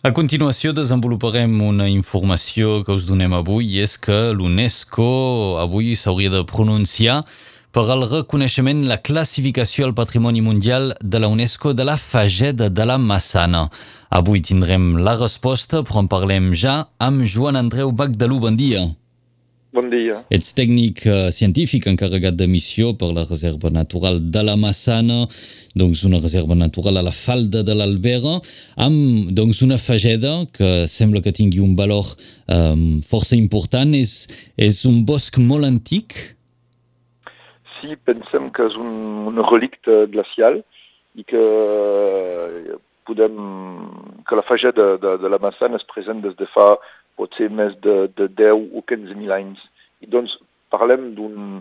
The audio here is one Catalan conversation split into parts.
A continuació desenvoluparem una informació que us donem avui i és que l'UNESCO avui s'hauria de pronunciar per al reconeixement la classificació al Patrimoni Mundial de la UNESCO de la Fageda de la Massana. Avui tindrem la resposta, però en parlem ja amb Joan Andreu Bagdalú. Bon dia. Bon dia. Ets tècnic uh, científic encarregat de missió per la Reserva Natural de la Massana, doncs una reserva natural a la falda de l'Albera, amb doncs una fageda que sembla que tingui un valor um, força important. És, és un bosc molt antic? Sí, pensem que és un, un relicte glacial i que podem, que la fageda de, de la Massana és present des de fa potser més de, de 10 o 15.000 anys. I doncs parlem d'un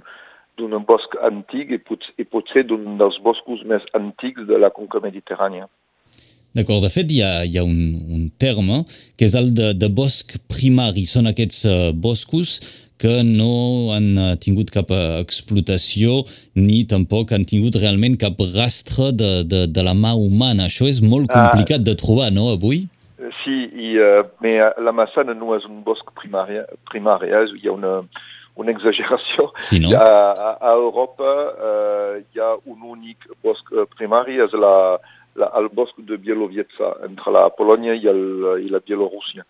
d'un bosc antic i, pot, i potser d'un dels boscos més antics de la conca mediterrània. D'acord, de fet hi ha, hi ha un, un terme que és el de, de bosc primari. Són aquests uh, boscos que no han uh, tingut cap uh, explotació ni tampoc han tingut realment cap rastre de, de, de la mà humana. Això és molt complicat ah. de trobar, no, avui? Sí, i, uh, mais la Massana no és un bosc primari, primari eh? hi ha una, una exageració. Sí, no? a, a, a Europa uh, hi ha un únic bosc primari, és la, la, el bosc de Bielowietza, entre la Polònia i, el, i la Bielorússia.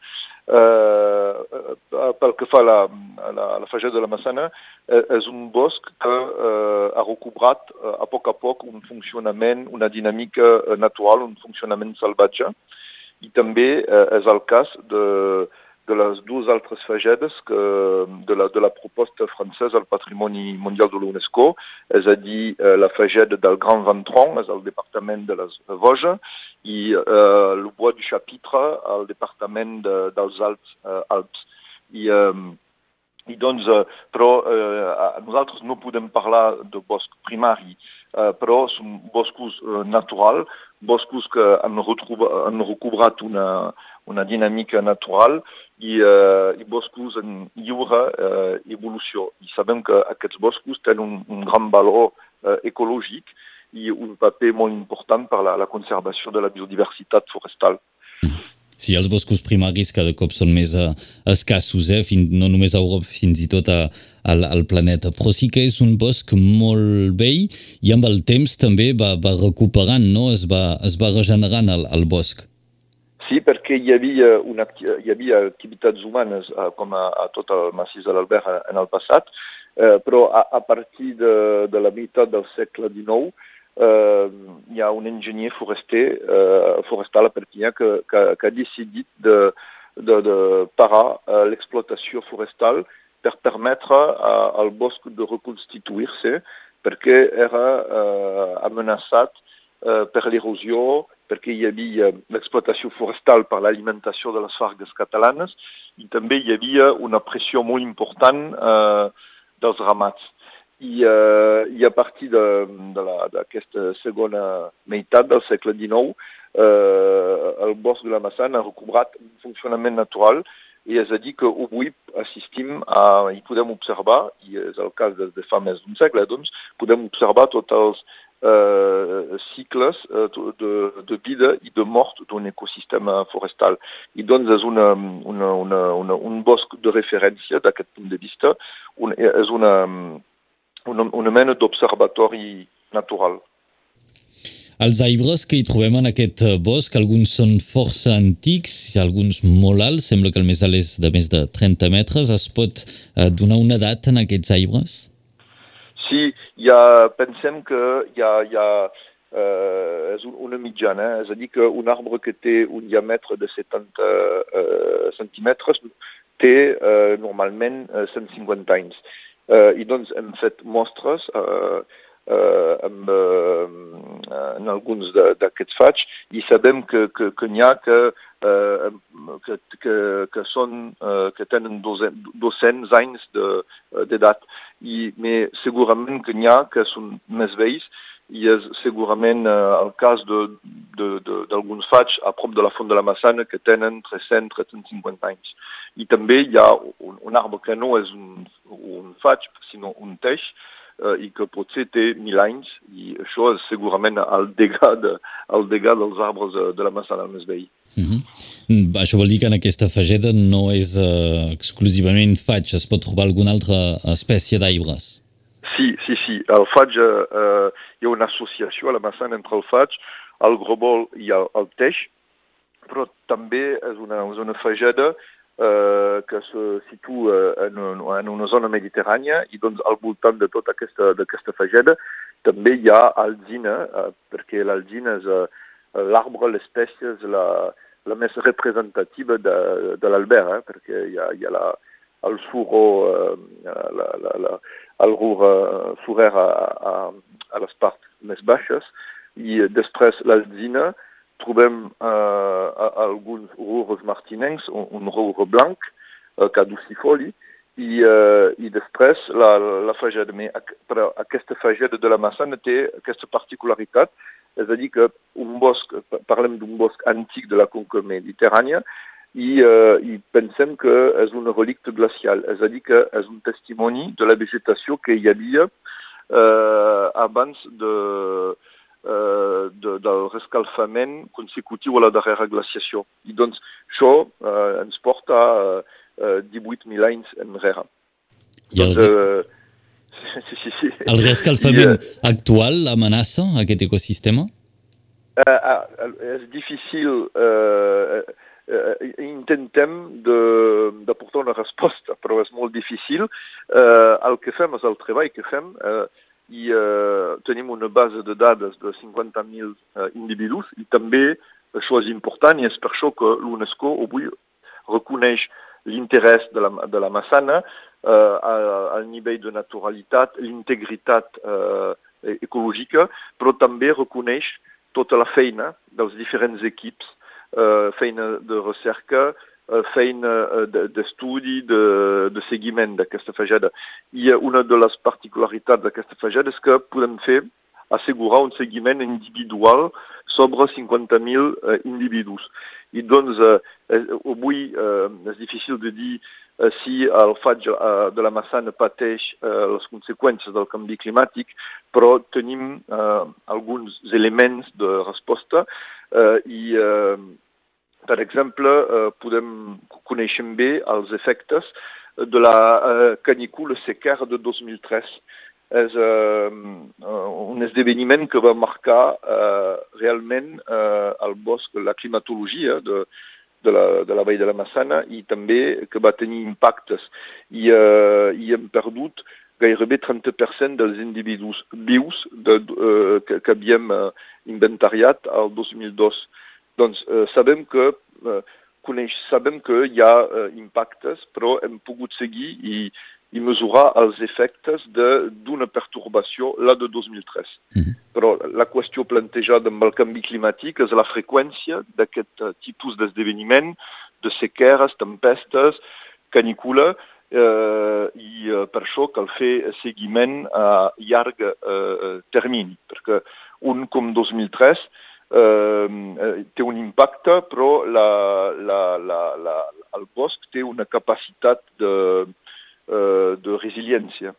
Uh, pel que fa a la, a la, a la fageda de la Massana, uh, és un bosc que uh, ha recobrat uh, a poc a poc un funcionament, una dinàmica natural, un funcionament salvatge, i també eh, és el cas de, de les dues altres fagedes que, de, la, de la proposta francesa al Patrimoni Mundial de l'UNESCO, és a dir, eh, la fageda del Grand Ventron, és al departament de les Vosges, i eh, el Bois du Chapitre al departament de, dels Alps. Eh, Alps. I, eh, i doncs, eh, però eh, nosaltres no podem parlar de bosc primari, eh, però són boscos eh, naturals, boscos que han, retroubat, han recobrat una, una dinàmica natural i, uh, i boscos en lliure uh, evolució. I sabem que aquests boscos tenen un, un gran valor uh, ecològic i un paper molt important per la, la conservació de la biodiversitat forestal. Sí, els boscos primaris cada cop són més uh, escassos, eh? Fin, no només a Europa, fins i tot a, al, al planeta. Però sí que és un bosc molt vell i amb el temps també va, va recuperant, no? es, va, es va regenerant el, el bosc. Sí, perquè hi havia, una, hi havia activitats humanes uh, com a, a tot el massís de l'Albert en el passat, uh, però a, a partir de, de la meitat del segle XIX eh, hi ha un enginyer forester, eh, forestal a Perpinyà que, que, que ha decidit de, de, de parar eh, l'explotació forestal per permetre a, al bosc de reconstituir-se perquè era eh, amenaçat eh, per l'erosió, perquè hi havia l'explotació forestal per l'alimentació de les fargues catalanes i també hi havia una pressió molt important eh, dels ramats i, uh, i a partir d'aquesta segona meitat del segle XIX uh, el bosc de la Massana ha recobrat un funcionament natural i és a dir que avui assistim a, i podem observar, i és el cas des de fa més d'un segle, doncs, podem observar tots els uh, cicles uh, de, de vida i de mort d'un ecosistema forestal. I doncs és una, una, una, una, un bosc de referència d'aquest punt de vista, un, és una, una, una mena d'observatori natural. Els arbres que hi trobem en aquest eh, bosc, alguns són força antics, alguns molt alts, sembla que el més alt és de més de 30 metres. Es pot eh, donar una edat en aquests arbres? Sí, ha, pensem que hi ha eh, és una mitjana, eh? és a dir que un arbre que té un diàmetre de 70 eh, centímetres té eh, normalment 150 anys. Uh, I doncs hem fet mostres uh, uh, amb, uh, en alguns d'aquests faigs i sabem que, que, que n'hi ha que, uh, que, que, que, són, uh, que tenen 200 anys d'edat. I, mais segurament que n'hi ha que són més vells i és segurament uh, el cas d'alguns faigs a prop de la Font de la Massana que tenen 300-350 anys. I també hi ha un, un arbre que no és un, faig, sinó un teix, eh, i que potser té mil anys i això és segurament el degà, de, el degà dels arbres de, de la massana més veí. Mm -hmm. Això vol dir que en aquesta fageda no és uh, exclusivament faig, es pot trobar alguna altra espècie d'arbres? Sí, sí, sí. El faig, uh, hi ha una associació a la massana entre el faig, el grobol i el, el teix, però també és una, és una fageda eh, que se situa en, en una zona mediterrània i doncs al voltant de tota aquesta, aquesta fageda també hi ha alzina, eh, perquè l'alzina és eh, l'arbre, l'espècie és la, la més representativa de, de l'Albert, eh, perquè hi ha, hi ha la, el suro, eh, la, la, la, el rur eh, a, a, a les parts més baixes, i després l'alzina, trobem uh, alguns rurs martinencs, un, un rur blanc, uh, caducifoli, i, uh, i després la, la fageda. Però aquesta fageda de la massana té aquesta particularitat, és a dir que un bosc, parlem d'un bosc antic de la conca mediterrània, i, uh, i pensem que és un relicte glacial, és a dir que és un testimoni de la vegetació que hi havia uh, abans de, eh, de, del rescalfament consecutiu a la darrera glaciació. I doncs això eh, ens porta eh, 18.000 anys enrere. I el, doncs, eh, sí, sí, sí. el rescalfament I, eh, actual amenaça aquest ecosistema? Eh, eh, és difícil... Eh, eh, intentem d'aportar una resposta, però és molt difícil. Eh, el que fem és el treball que fem. Eh, i eh, tenim una base de dades de 50.000 eh, individus i també això és important i és per això que l'UNESCO avui reconeix l'interès de, la, de la Massana eh, al nivell de naturalitat, l'integritat eh, ecològica, però també reconeix tota la feina dels diferents equips, eh, feina de recerca, Eh, feina eh, d'estudi, de, de seguiment d'aquesta fageda. I una de les particularitats d'aquesta fageda és que podem fer, assegurar un seguiment individual sobre 50.000 eh, individus. I doncs, eh, avui eh, és difícil de dir eh, si el faig eh, de la massana pateix eh, les conseqüències del canvi climàtic, però tenim eh, alguns elements de resposta eh, i eh, per exemple, eh, podem conèixer bé els efectes de la eh, canicula sequera de 2003. És eh, un esdeveniment que va marcar realment el bosc, la climatologia de, de la, de la Vall de la Massana i també que va tenir impactes. I, eh, i hem perdut gairebé 30% dels individus vius de, eh, que, que havíem eh, inventariat al 2002. Doncs eh, sabem que eh, coneix, sabem que hi ha eh, impactes, però hem pogut seguir i, i mesurar els efectes d'una pertorbació, la de 2003. Mm -hmm. Però la qüestió plantejada amb el canvi climàtic és la freqüència d'aquest uh, tipus d'esdeveniment, de sequeres, tempestes, canicula, eh, i eh, per això cal fer seguiment a llarg eh, termini, perquè un com 2003 Ehm, eh, té un impacte, però la, la, la, la, el bosc té una capacitat de, eh, de resiliència.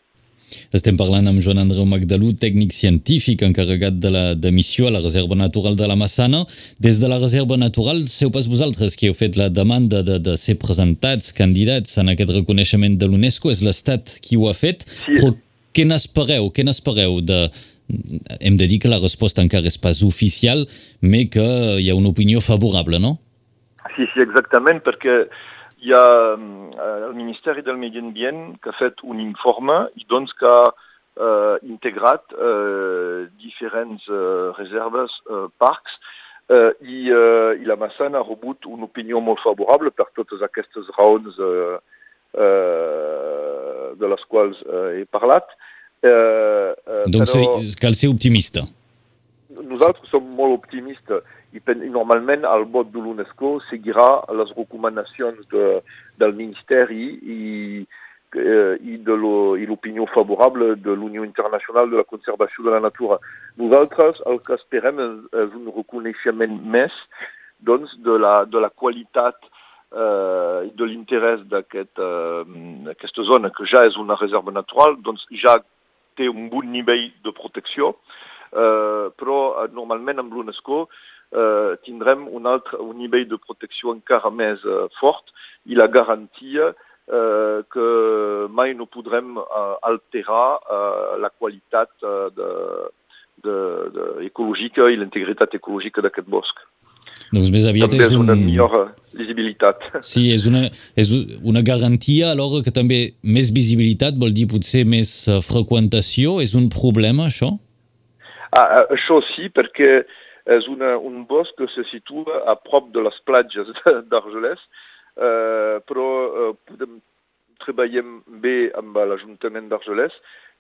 Estem parlant amb Joan Andreu Magdalú, tècnic científic encarregat de la de missió a la Reserva Natural de la Massana. Des de la Reserva Natural, seu pas vosaltres que heu fet la demanda de, de ser presentats, candidats en aquest reconeixement de l'UNESCO, és l'Estat qui ho ha fet, sí. però què n'espereu? Què n'espereu de, hem de dir que la resposta encara és pas oficial, mais que hi ha una opinió favorable, no? Sí, sí, exactament, perquè hi ha eh, el Ministeri del Medi Ambient que ha fet un informe i doncs que ha eh, integrat eh, diferents eh, reserves, eh, parcs, eh, i, eh, i la Massana ha rebut una opinió molt favorable per totes aquestes raons eh, eh, de les quals eh, he parlat. Eh, doncs però... cal ser optimista. Nosaltres som molt optimistes i, normalment el vot de l'UNESCO seguirà les recomanacions de, del Ministeri i, eh, i de l'opinió favorable de l'Unió Internacional de la Conservació de la Natura. Nosaltres el que esperem és, és un reconeixement més doncs, de, la, de la qualitat eh, de l'interès d'aquesta aquest, eh, zona, que ja és una reserva natural, doncs ja té un bon nivell de protecció, eh, però eh, normalment amb l'UNESCO eh, tindrem un, altre, un nivell de protecció encara més eh, fort i la garantia eh, que mai no podrem eh, alterar eh, la qualitat eh, de, de, de, ecològica i l'integritat ecològica d'aquest bosc. Doncs més aviat també és, un... una un... millor visibilitat. Sí, és una, és una garantia, alhora que també més visibilitat vol dir potser més eh, freqüentació. És un problema, això? Ah, ah, això sí, perquè és una, un bosc que se situa a prop de les platges d'Argelès, eh, però eh, podem, treballem bé amb l'Ajuntament d'Argelès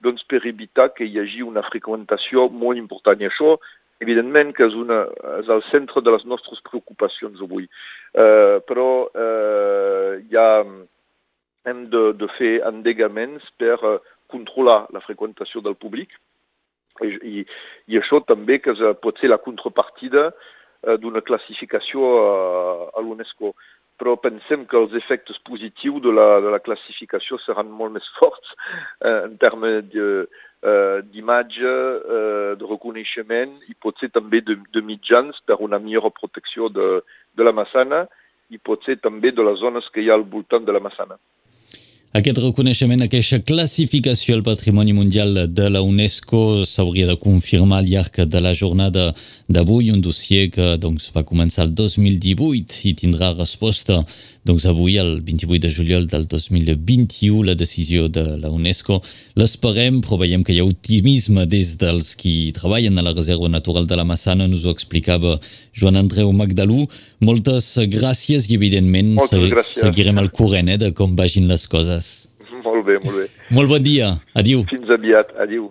doncs per evitar que hi hagi una freqüentació molt important. I això, evidentment, que és, una, és al centre de les nostres preocupacions avui. Eh, però eh, ja hem de, de fer endegaments per uh, controlar la freqüentació del públic i, i, i això també que és, pot ser la contrapartida uh, d'una classificació uh, a l'UNESCO però pensem que els efectes positius de la, de la classificació seran molt més forts eh, en termes d'imatge, eh, de reconeixement i potser també de, de mitjans per una millor protecció de, de la Massana i potser també de les zones que hi ha al voltant de la Massana. Aquest reconeixement, aquesta classificació al Patrimoni Mundial de la UNESCO s'hauria de confirmar al llarg de la jornada d'avui, un dossier que doncs, va començar el 2018 i tindrà resposta doncs, avui, el 28 de juliol del 2021, la decisió de la UNESCO. L'esperem, però veiem que hi ha optimisme des dels qui treballen a la Reserva Natural de la Massana, nos ho explicava Joan Andreu Magdalú. Moltes gràcies i, evidentment, Moltes gràcies. seguirem al corrent eh, de com vagin les coses. Molt bé, molt bé. Molt bon dia. Adiu. Fins aviat. Adiu.